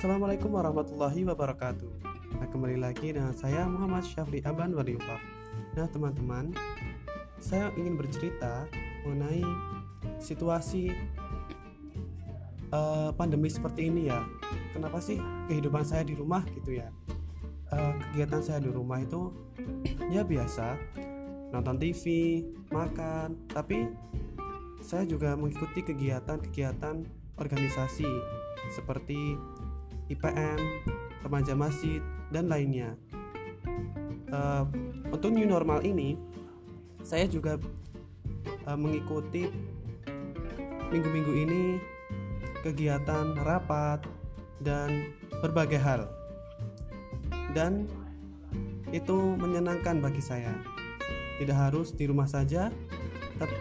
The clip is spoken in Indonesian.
Assalamualaikum warahmatullahi wabarakatuh. Nah, kembali lagi dengan saya Muhammad Syafri Aban Waliullah. Nah, teman-teman, saya ingin bercerita mengenai situasi uh, pandemi seperti ini ya. Kenapa sih kehidupan saya di rumah gitu ya? Uh, kegiatan saya di rumah itu ya biasa, nonton TV, makan, tapi saya juga mengikuti kegiatan-kegiatan organisasi seperti IPM, remaja masjid, dan lainnya. Uh, untuk new normal ini, saya juga uh, mengikuti minggu-minggu ini kegiatan rapat dan berbagai hal, dan itu menyenangkan bagi saya. Tidak harus di rumah saja, tapi